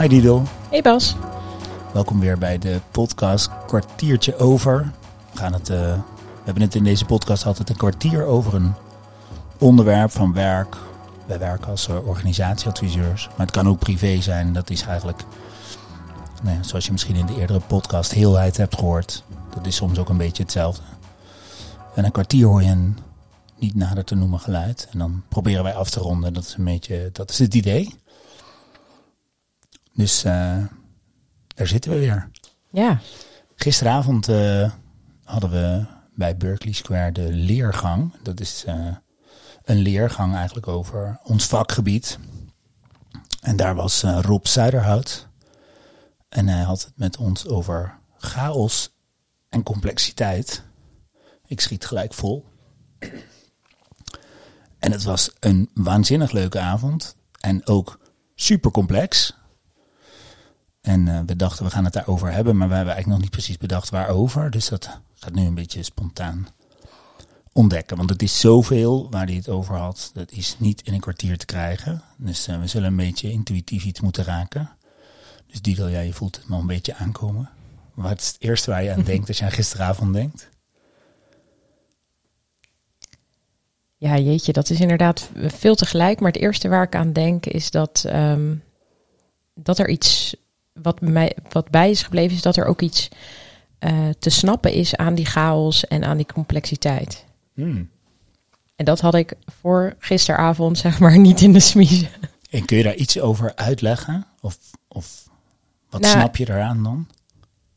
Hi Didel. Hey Bas. Welkom weer bij de podcast Kwartiertje Over. We, gaan het, uh, we hebben het in deze podcast altijd een kwartier over een onderwerp van werk. Wij werken als uh, organisatieadviseurs, maar het kan ook privé zijn. Dat is eigenlijk, nou ja, zoals je misschien in de eerdere podcast heelheid hebt gehoord, dat is soms ook een beetje hetzelfde. En een kwartier hoor je een niet nader te noemen geluid. En dan proberen wij af te ronden. Dat is een beetje, dat is het idee. Dus uh, daar zitten we weer. Ja. Gisteravond uh, hadden we bij Berkeley Square de leergang. Dat is uh, een leergang eigenlijk over ons vakgebied. En daar was Rob Zuiderhout. En hij had het met ons over chaos en complexiteit. Ik schiet gelijk vol. En het was een waanzinnig leuke avond. En ook super complex. En uh, we dachten, we gaan het daarover hebben. Maar we hebben eigenlijk nog niet precies bedacht waarover. Dus dat gaat nu een beetje spontaan ontdekken. Want het is zoveel waar hij het over had. Dat is niet in een kwartier te krijgen. Dus uh, we zullen een beetje intuïtief iets moeten raken. Dus Didel, ja, je voelt het nog een beetje aankomen. Wat is het eerste waar je aan denkt als je aan gisteravond denkt? Ja, jeetje, dat is inderdaad veel tegelijk. Maar het eerste waar ik aan denk is dat, um, dat er iets wat, mij, wat bij is gebleven, is dat er ook iets uh, te snappen is aan die chaos en aan die complexiteit. Hmm. En dat had ik voor gisteravond, zeg maar, niet in de smiezen. En kun je daar iets over uitleggen? Of, of wat nou, snap je eraan dan?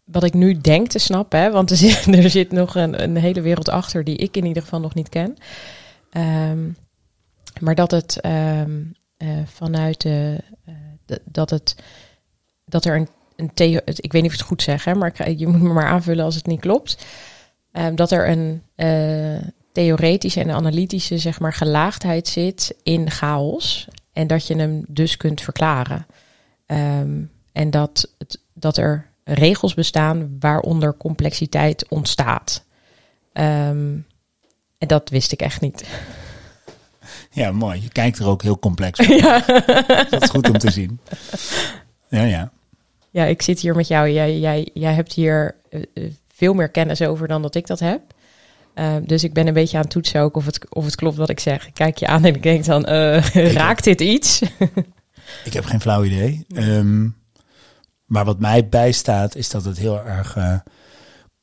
Wat ik nu denk te snappen, hè, want er zit, er zit nog een, een hele wereld achter die ik in ieder geval nog niet ken. Um, maar dat het um, uh, vanuit de, uh, de, dat het dat er een, een theo ik weet niet of ik het goed zeg, hè, maar ik, je moet me maar aanvullen als het niet klopt. Um, dat er een uh, theoretische en analytische zeg maar gelaagdheid zit in chaos en dat je hem dus kunt verklaren. Um, en dat, het, dat er regels bestaan waaronder complexiteit ontstaat. Um, en dat wist ik echt niet. Ja, mooi. Je kijkt er ook heel complex op. Ja. Dat is goed om te zien. Ja, ja. Ja, ik zit hier met jou. Jij, jij, jij hebt hier uh, veel meer kennis over dan dat ik dat heb. Uh, dus ik ben een beetje aan het toetsen ook of het, of het klopt wat ik zeg. Ik kijk je aan en ik denk dan, uh, raakt dit iets? ik heb geen flauw idee. Um, maar wat mij bijstaat is dat het heel erg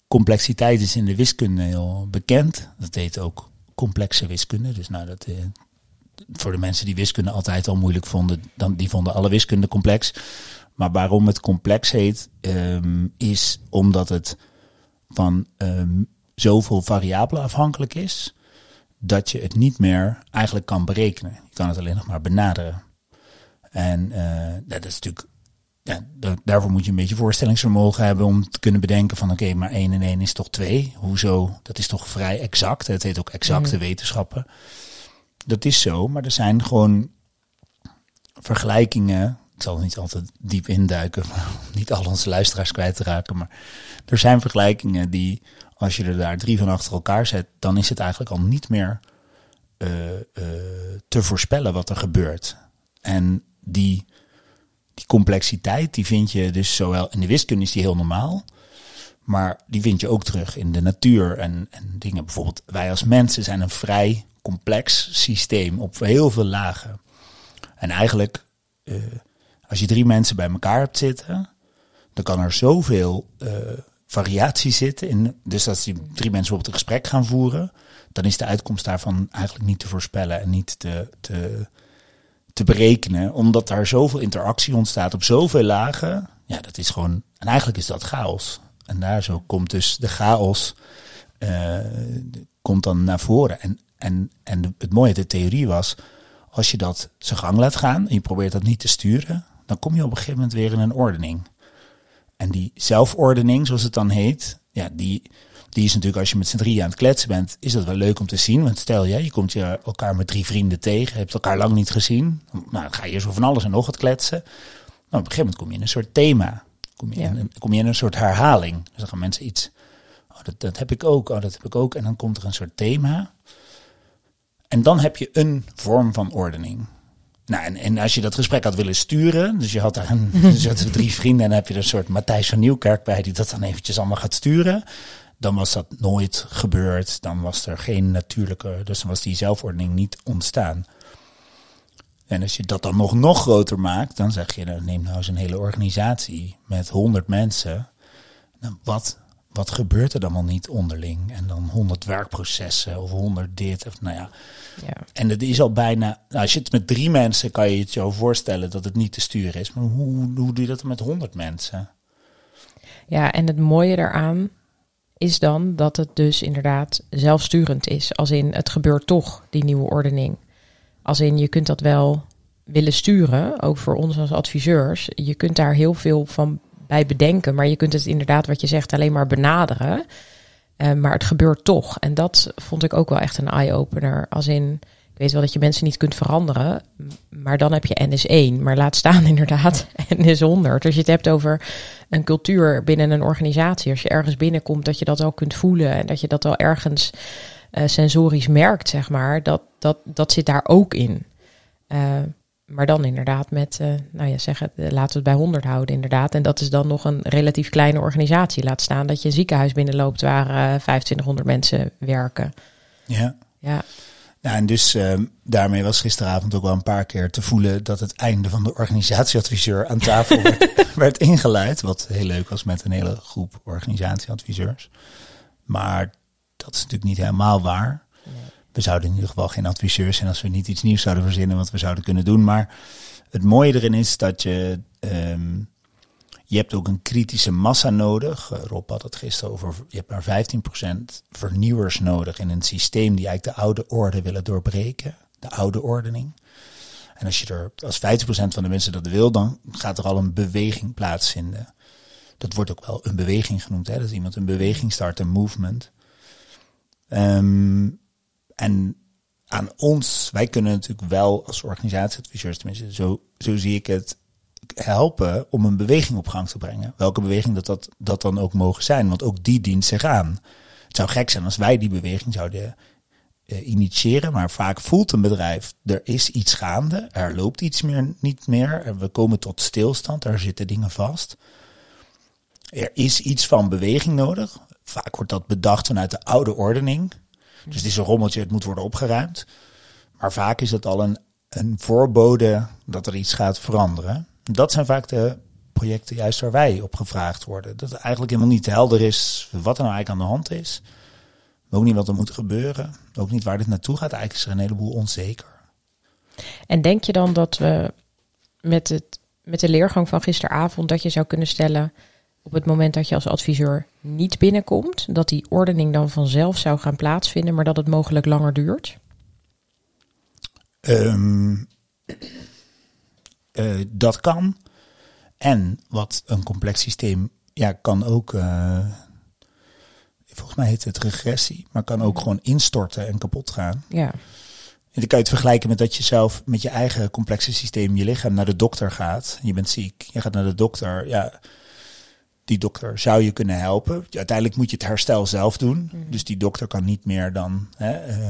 complexiteit is in de wiskunde heel bekend. Dat heet ook complexe wiskunde. Dus nou, dat, voor de mensen die wiskunde altijd al moeilijk vonden, dan, die vonden alle wiskunde complex. Maar waarom het complex heet, um, is omdat het van um, zoveel variabelen afhankelijk is, dat je het niet meer eigenlijk kan berekenen. Je kan het alleen nog maar benaderen. En uh, dat is natuurlijk ja, daarvoor moet je een beetje voorstellingsvermogen hebben om te kunnen bedenken van oké, okay, maar 1 en 1 is toch 2? Hoezo? Dat is toch vrij exact? Het heet ook exacte mm. wetenschappen. Dat is zo, maar er zijn gewoon vergelijkingen. Ik zal niet altijd diep induiken, niet al onze luisteraars kwijt te raken. Maar er zijn vergelijkingen die, als je er daar drie van achter elkaar zet, dan is het eigenlijk al niet meer uh, uh, te voorspellen wat er gebeurt. En die die complexiteit, die vind je dus zowel in de wiskunde is die heel normaal. Maar die vind je ook terug in de natuur en, en dingen. Bijvoorbeeld, wij als mensen zijn een vrij complex systeem op heel veel lagen. En eigenlijk, uh, als je drie mensen bij elkaar hebt zitten, dan kan er zoveel uh, variatie zitten. In, dus als die drie mensen bijvoorbeeld een gesprek gaan voeren, dan is de uitkomst daarvan eigenlijk niet te voorspellen en niet te, te, te berekenen, omdat daar zoveel interactie ontstaat op zoveel lagen. Ja, dat is gewoon. En eigenlijk is dat chaos. En daar zo komt dus de chaos uh, komt dan naar voren. En, en, en het mooie, de theorie was, als je dat zijn gang laat gaan en je probeert dat niet te sturen, dan kom je op een gegeven moment weer in een ordening. En die zelfordening, zoals het dan heet, ja, die, die is natuurlijk als je met z'n drieën aan het kletsen bent, is dat wel leuk om te zien. Want stel je, je komt je elkaar met drie vrienden tegen, hebt elkaar lang niet gezien. Nou, dan ga je zo van alles en nog wat kletsen. Nou, op een gegeven moment kom je in een soort thema. Kom je, ja. in, kom je in een soort herhaling. Dus dan gaan mensen iets, oh, dat, dat heb ik ook, oh, dat heb ik ook. En dan komt er een soort thema. En dan heb je een vorm van ordening. Nou, en, en als je dat gesprek had willen sturen, dus je had daar een, dus had drie vrienden en dan heb je er een soort Matthijs van Nieuwkerk bij die dat dan eventjes allemaal gaat sturen. Dan was dat nooit gebeurd. Dan was er geen natuurlijke, dus dan was die zelfordening niet ontstaan. En als je dat dan nog, nog groter maakt, dan zeg je, nou, neem nou eens een hele organisatie met honderd mensen. Nou, wat, wat gebeurt er dan al niet onderling? En dan honderd werkprocessen of honderd dit. Of, nou ja. Ja. En het is al bijna, nou, als je het met drie mensen kan je het zo voorstellen dat het niet te sturen is. Maar hoe, hoe doe je dat met honderd mensen? ja, en het mooie daaraan is dan dat het dus inderdaad zelfsturend is. Als in, het gebeurt toch, die nieuwe ordening. Als in, je kunt dat wel willen sturen, ook voor ons als adviseurs. Je kunt daar heel veel van bij bedenken, maar je kunt het inderdaad, wat je zegt, alleen maar benaderen. Eh, maar het gebeurt toch. En dat vond ik ook wel echt een eye-opener. Als in, ik weet wel dat je mensen niet kunt veranderen, maar dan heb je NS1. Maar laat staan inderdaad NS100. Als je het hebt over een cultuur binnen een organisatie, als je ergens binnenkomt, dat je dat al kunt voelen en dat je dat al ergens eh, sensorisch merkt, zeg maar, dat, dat, dat zit daar ook in. Eh, maar dan inderdaad met, eh, nou ja, zeggen, eh, laten we het bij 100 houden inderdaad. En dat is dan nog een relatief kleine organisatie. Laat staan dat je een ziekenhuis binnenloopt waar eh 2500 mensen werken. Ja. Ja, Nou, en dus daarmee was gisteravond ook wel een paar keer te voelen dat het einde van de organisatieadviseur aan tafel werd, werd ingeleid. Wat heel leuk was met een hele groep organisatieadviseurs. Maar dat is natuurlijk niet helemaal waar. We zouden in ieder geval geen adviseurs zijn als we niet iets nieuws zouden verzinnen wat we zouden kunnen doen. Maar het mooie erin is dat je. ehm, je hebt ook een kritische massa nodig. Eh, Rob had het gisteren over. Je hebt maar 15% vernieuwers nodig in een systeem die eigenlijk de oude orde willen doorbreken. De oude ordening. En als je er als 50% van de mensen dat wil, dan gaat er al een beweging plaatsvinden. Dat wordt ook wel een beweging genoemd. Hè? Dat iemand een beweging start, een movement. Ehm, en aan ons, wij kunnen natuurlijk wel als organisatieadviseurs, tenminste zo, zo zie ik het, helpen om een beweging op gang te brengen. Welke beweging dat, dat, dat dan ook mogen zijn, want ook die dient zich aan. Het zou gek zijn als wij die beweging zouden eh, initiëren, maar vaak voelt een bedrijf, er is iets gaande, er loopt iets meer, niet meer, we komen tot stilstand, er zitten dingen vast. Er is iets van beweging nodig. Vaak wordt dat bedacht vanuit de oude ordening. Dus het is een rommeltje, het moet worden opgeruimd. Maar vaak is het al een, een voorbode dat er iets gaat veranderen. Dat zijn vaak de projecten juist waar wij op gevraagd worden. Dat het eigenlijk helemaal niet helder is wat er nou eigenlijk aan de hand is. Ook niet wat er moet gebeuren. Ook niet waar dit naartoe gaat. Eigenlijk is er een heleboel onzeker. En denk je dan dat we met, het, met de leergang van gisteravond dat je zou kunnen stellen op het moment dat je als adviseur niet binnenkomt, dat die ordening dan vanzelf zou gaan plaatsvinden, maar dat het mogelijk langer duurt? Ehm, eh, dat kan. En wat een complex systeem ja, kan ook, eh, volgens mij heet het regressie, maar kan ook gewoon instorten en kapot gaan. Ja, En dan kan je het vergelijken met dat je zelf met je eigen complexe systeem, je lichaam naar de dokter gaat. Je bent ziek, je gaat naar de dokter. Ja, die dokter zou je kunnen helpen. Uiteindelijk moet je het herstel zelf doen. Dus die dokter kan niet meer dan hè, eh,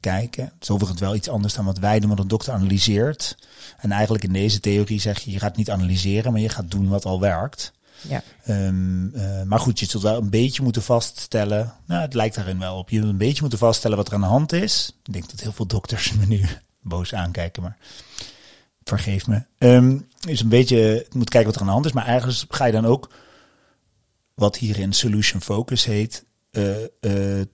kijken. Het is overigens wel iets anders dan wat wij doen, want een dokter analyseert. En eigenlijk in deze theorie zeg je, je gaat niet analyseren, maar je gaat doen wat al werkt. ja, Ehm, eh, maar goed, je zult wel een beetje moeten vaststellen. Nou, het lijkt daarin wel op. Je moet een beetje moeten vaststellen wat er aan de hand is. Ik denk dat heel veel dokters me nu boos aankijken, maar vergeef me. Ehm, is een beetje, je moet kijken wat er aan de hand is. Maar ergens ga je dan ook, wat hierin solution focus heet, eh, eh,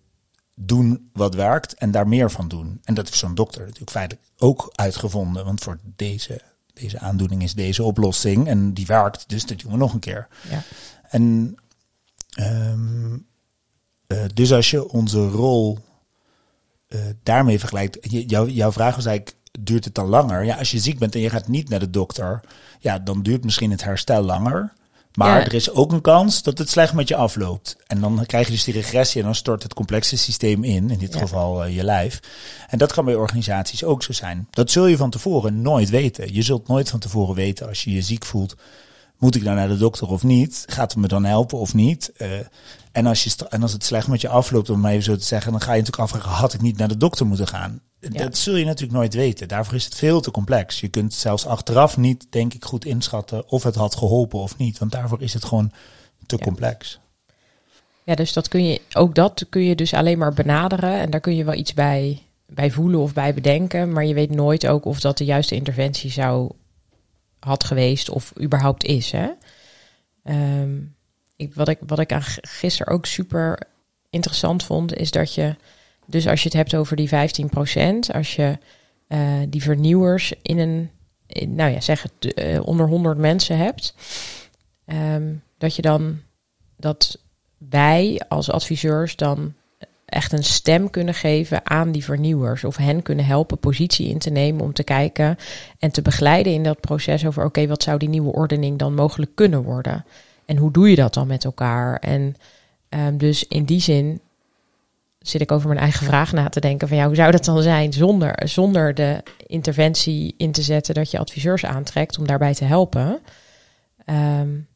doen wat werkt en daar meer van doen. En dat heeft zo'n dokter natuurlijk feitelijk ook uitgevonden. Want voor deze, deze aandoening is deze oplossing en die werkt. Dus dat doen we nog een keer. ja. En ehm, eh, dus als je onze rol daarmee vergelijkt, je- jou, jouw vraag was eigenlijk, duurt het dan langer? Ja, als je ziek bent en je gaat niet naar de dokter, ja, dan duurt misschien het herstel langer. Maar Ja. er is ook een kans dat het slecht met je afloopt. En dan krijg je dus die regressie en dan stort het complexe systeem in, in dit Ja. geval eh, je lijf. En dat kan bij organisaties ook zo zijn. Dat zul je van tevoren nooit weten. Je zult nooit van tevoren weten als je je ziek voelt moet ik nou naar de dokter of niet? Gaat het me dan helpen of niet? Uh, en, als je, en als het slecht met je afloopt, om maar even zo te zeggen, dan ga je natuurlijk afvragen, had ik niet naar de dokter moeten gaan? Dat zul je natuurlijk nooit weten. Daarvoor is het veel te complex. Je kunt zelfs achteraf niet, denk ik, goed inschatten of het had geholpen of niet. Want daarvoor is het gewoon te complex. Ja, dus dat kun je, ook dat kun je dus alleen maar benaderen. En daar kun je wel iets bij, bij voelen of bij bedenken. Maar je weet nooit ook of dat de juiste interventie zou had geweest of überhaupt is. Hè? Ehm, ik, wat, ik, wat ik gisteren ook super interessant vond, is dat je, dus als je het hebt over die 15%, als je uh, die vernieuwers in een, nou ja, zeg het, uh, onder 100 mensen hebt, um, dat je dan, dat wij als adviseurs dan echt een stem kunnen geven aan die vernieuwers. Of hen kunnen helpen positie in te nemen om te kijken en te begeleiden in dat proces over oké, wat zou die nieuwe ordening dan mogelijk kunnen worden? En hoe doe je dat dan met elkaar? En um, dus in die zin zit ik over mijn eigen vraag na te denken van ja, hoe zou dat dan zijn zonder, zonder de interventie in te zetten dat je adviseurs aantrekt om daarbij te helpen? Um,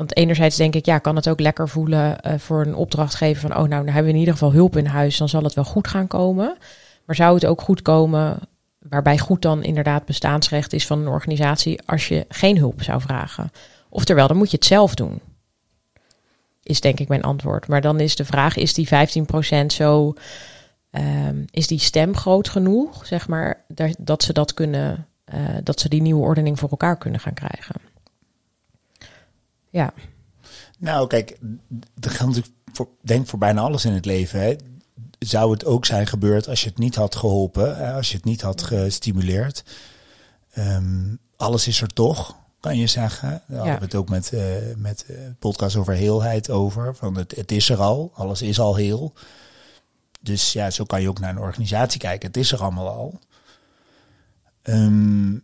want enerzijds denk ik, ja, kan het ook lekker voelen uh, voor een opdrachtgever van, oh nou, dan hebben we in ieder geval hulp in huis, dan zal het wel goed gaan komen. Maar zou het ook goed komen, waarbij goed dan inderdaad bestaansrecht is van een organisatie, als je geen hulp zou vragen? Oftewel, dan moet je het zelf doen. Is denk ik mijn antwoord. Maar dan is de vraag, is die 15% zo, um, is die stem groot genoeg, zeg maar, dat, ze dat kunnen, uh, dat ze die nieuwe ordening voor elkaar kunnen gaan krijgen? Ja. Nou, kijk, dat geldt natuurlijk voor, denk voor bijna alles in het leven. Hè. Zou het ook zijn gebeurd als je het niet had geholpen, hè, als je het niet had gestimuleerd? Um, alles is er toch, kan je zeggen. Daar ja. hadden we het ook met, uh, met uh, podcast over heelheid over. Van het, het is er al, alles is al heel. Dus ja, zo kan je ook naar een organisatie kijken. Het is er allemaal al. Um,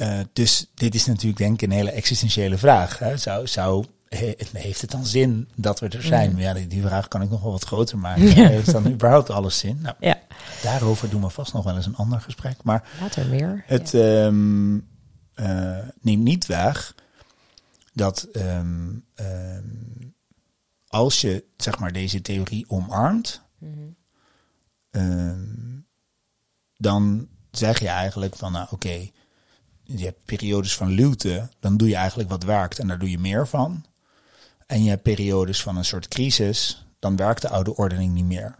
uh, dus dit is natuurlijk denk ik een hele existentiële vraag. Hè? Zou, zou, heeft het dan zin dat we er zijn? Mm. Ja, die, die, vraag kan ik nog wel wat groter maken. Ja. Heeft dan überhaupt alles zin? Nou, ja. Daarover doen we vast nog wel eens een ander gesprek. Maar Later meer. Het ja. um, uh, neemt niet weg dat um, um, als je zeg maar deze theorie omarmt, mm -hmm. dan zeg je eigenlijk van nou oké, okay, je hebt periodes van luwte, dan doe je eigenlijk wat werkt en daar doe je meer van. En je hebt periodes van een soort crisis, dan werkt de oude ordening niet meer.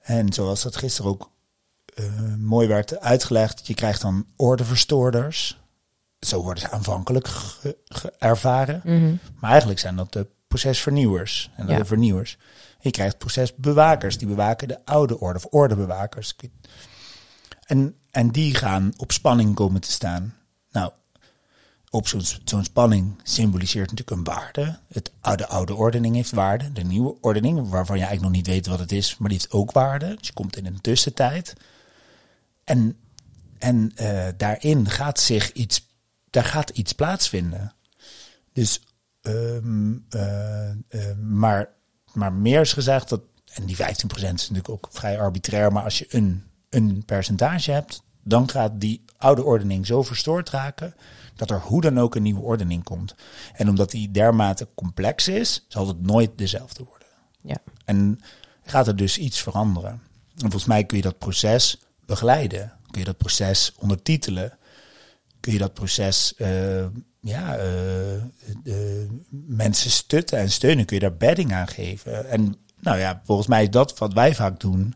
En zoals dat gisteren ook uh, mooi werd uitgelegd, je krijgt dan ordeverstoorders. Zo worden ze aanvankelijk ervaren. -hmm. Maar eigenlijk zijn dat de procesvernieuwers en ja. de vernieuwers. Je krijgt procesbewakers, die bewaken de oude orde of ordebewakers. En, en die gaan op spanning komen te staan. Nou, op zo'n spanning symboliseert natuurlijk een waarde. Het oude, oude ordening heeft waarde. De nieuwe ordening, waarvan je eigenlijk nog niet weet wat het is, maar die heeft ook waarde. Dus je komt in een tussentijd. En, en uh, daarin gaat zich iets, daar gaat iets plaatsvinden. Dus, um, uh, uh, maar, maar meer is gezegd dat, en die 15% is natuurlijk ook vrij arbitrair, maar als je een een percentage hebt, dan gaat die oude ordening zo verstoord raken dat er hoe dan ook een nieuwe ordening komt. En omdat die dermate complex is, zal het nooit dezelfde worden. Ja. En gaat er dus iets veranderen. En volgens mij kun je dat proces begeleiden. Kun je dat proces ondertitelen. Kun je dat proces uh, ja, uh, uh, mensen stutten en steunen. Kun je daar bedding aan geven. En nou ja, volgens mij is dat wat wij vaak doen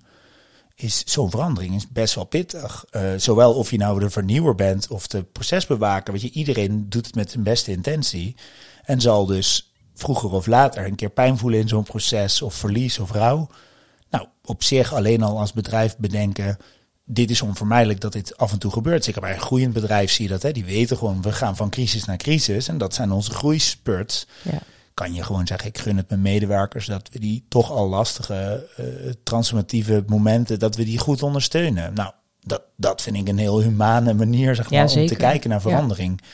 is zo'n verandering is best wel pittig. Uh, zowel of je nou de vernieuwer bent of de procesbewaker. Weet je, iedereen doet het met zijn beste intentie. En zal dus vroeger of later een keer pijn voelen in zo'n proces of verlies of rouw. Nou, op zich alleen al als bedrijf bedenken. Dit is onvermijdelijk dat dit af en toe gebeurt. Zeker bij een groeiend bedrijf zie je dat. Hè? Die weten gewoon, we gaan van crisis naar crisis. En dat zijn onze groeispurts. Ja kan je gewoon zeggen, ik gun het mijn medewerkers dat we die toch al lastige uh, transformatieve momenten, dat we die goed ondersteunen. Nou, dat, dat vind ik een heel humane manier, zeg maar, ja, om te kijken naar verandering. Ja.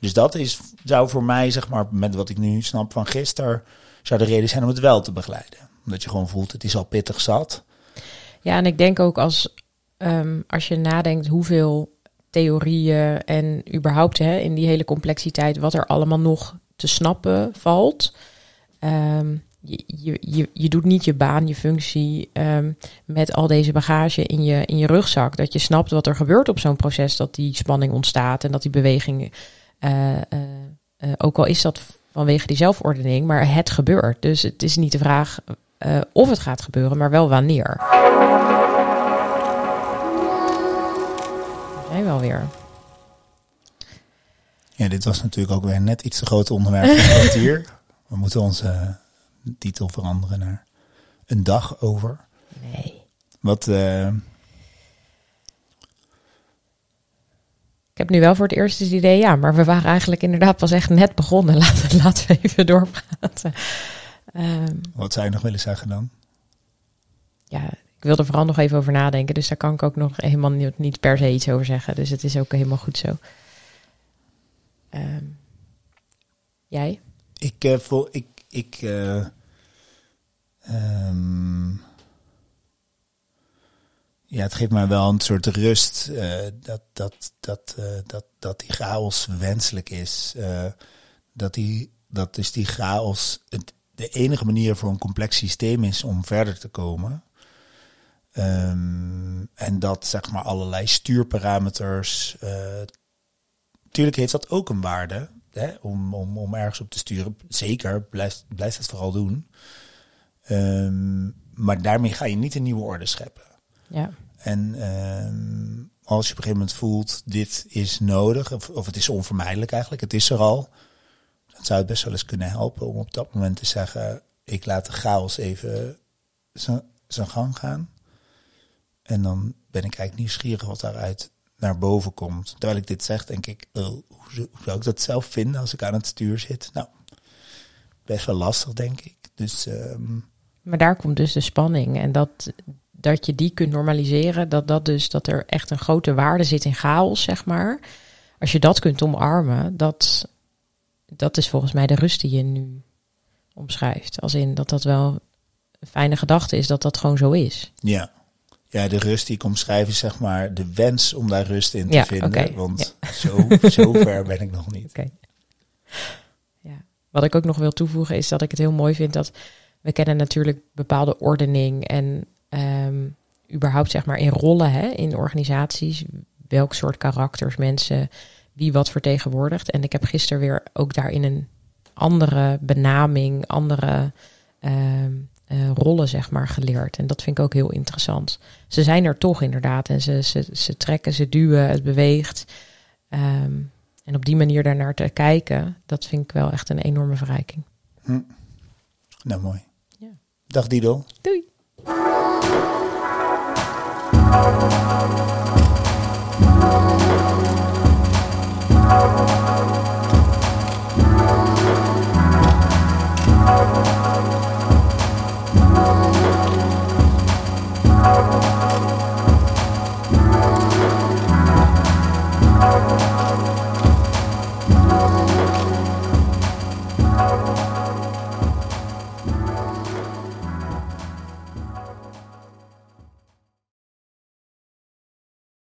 Dus dat is, zou voor mij, zeg maar, met wat ik nu snap van gisteren, zou de reden zijn om het wel te begeleiden. Omdat je gewoon voelt, het is al pittig zat. Ja, en ik denk ook als, um, als je nadenkt hoeveel theorieën en überhaupt hè, in die hele complexiteit wat er allemaal nog te snappen valt. Ehm, je, je, je, je doet niet je baan, je functie ehm, met al deze bagage in je, in je rugzak. Dat je snapt wat er gebeurt op zo'n proces, dat die spanning ontstaat en dat die beweging, eh, eh, eh, ook al is dat vanwege die zelfordening, maar het gebeurt. Dus het is niet de vraag of het gaat gebeuren, maar wel wanneer. zijn wel weer. Ja, dit was natuurlijk ook weer net iets te groot onderwerp van kwartier. We moeten onze titel veranderen naar een dag over. Nee. Wat... Uh... Ik heb nu wel voor het eerst het idee, ja, maar we waren eigenlijk inderdaad pas echt net begonnen. Laten, laten we even doorpraten. Um, Wat zou je nog willen zeggen dan? Ja, ik wil er vooral nog even over nadenken. Dus daar kan ik ook nog helemaal niet, niet per se iets over zeggen. Dus het is ook helemaal goed zo. Um, jij? Ik uh, voel, ik, ik, uh, um, ja, het geeft mij wel een soort rust uh, dat, dat, dat, dat, dat die chaos wenselijk is. dat, die, dat dus die chaos de enige manier voor een complex systeem is om verder te komen. Um, en dat zeg maar allerlei stuurparameters. Uh, tuurlijk heeft dat ook een waarde hè, om, om, om ergens op te sturen. Zeker, blijf, blijf het vooral doen. Um, maar daarmee ga je niet een nieuwe orde scheppen. Ja. En um, als je op een gegeven moment voelt, dit is nodig, of, of het is onvermijdelijk eigenlijk, het is er al, dan zou het best wel eens kunnen helpen om op dat moment te zeggen, ik laat de chaos even zijn gang gaan. En dan ben ik eigenlijk nieuwsgierig wat daaruit naar boven komt. Terwijl ik dit zeg, denk ik, oh, hoe, zou ik dat zelf vinden als ik aan het stuur zit? Nou, best wel lastig, denk ik. Dus, um... Maar daar komt dus de spanning. En dat, dat je die kunt normaliseren, dat, dat, dus, dat er echt een grote waarde zit in chaos, zeg maar. Als je dat kunt omarmen, dat, dat is volgens mij de rust die je nu omschrijft. Als in dat dat wel een fijne gedachte is, dat dat gewoon zo is. Ja ja, de rust die ik omschrijf is zeg maar de wens om daar rust in te vinden. Want zo, zo ver ben ik nog niet. Okay. Ja. Wat ik ook nog wil toevoegen is dat ik het heel mooi vind dat we kennen natuurlijk bepaalde ordening en um, überhaupt zeg maar in rollen hè, in organisaties. Welk soort karakters mensen wie wat vertegenwoordigt. En ik heb gisteren weer ook daarin een andere benaming, andere um, uh, rollen, zeg maar, geleerd. En dat vind ik ook heel interessant. Ze zijn er toch inderdaad. En ze, ze, ze trekken, ze duwen, het beweegt. Um, en op die manier daarnaar te kijken, dat vind ik wel echt een enorme verrijking. Hm. Nou, mooi. Ja. Dag Dido. Doei.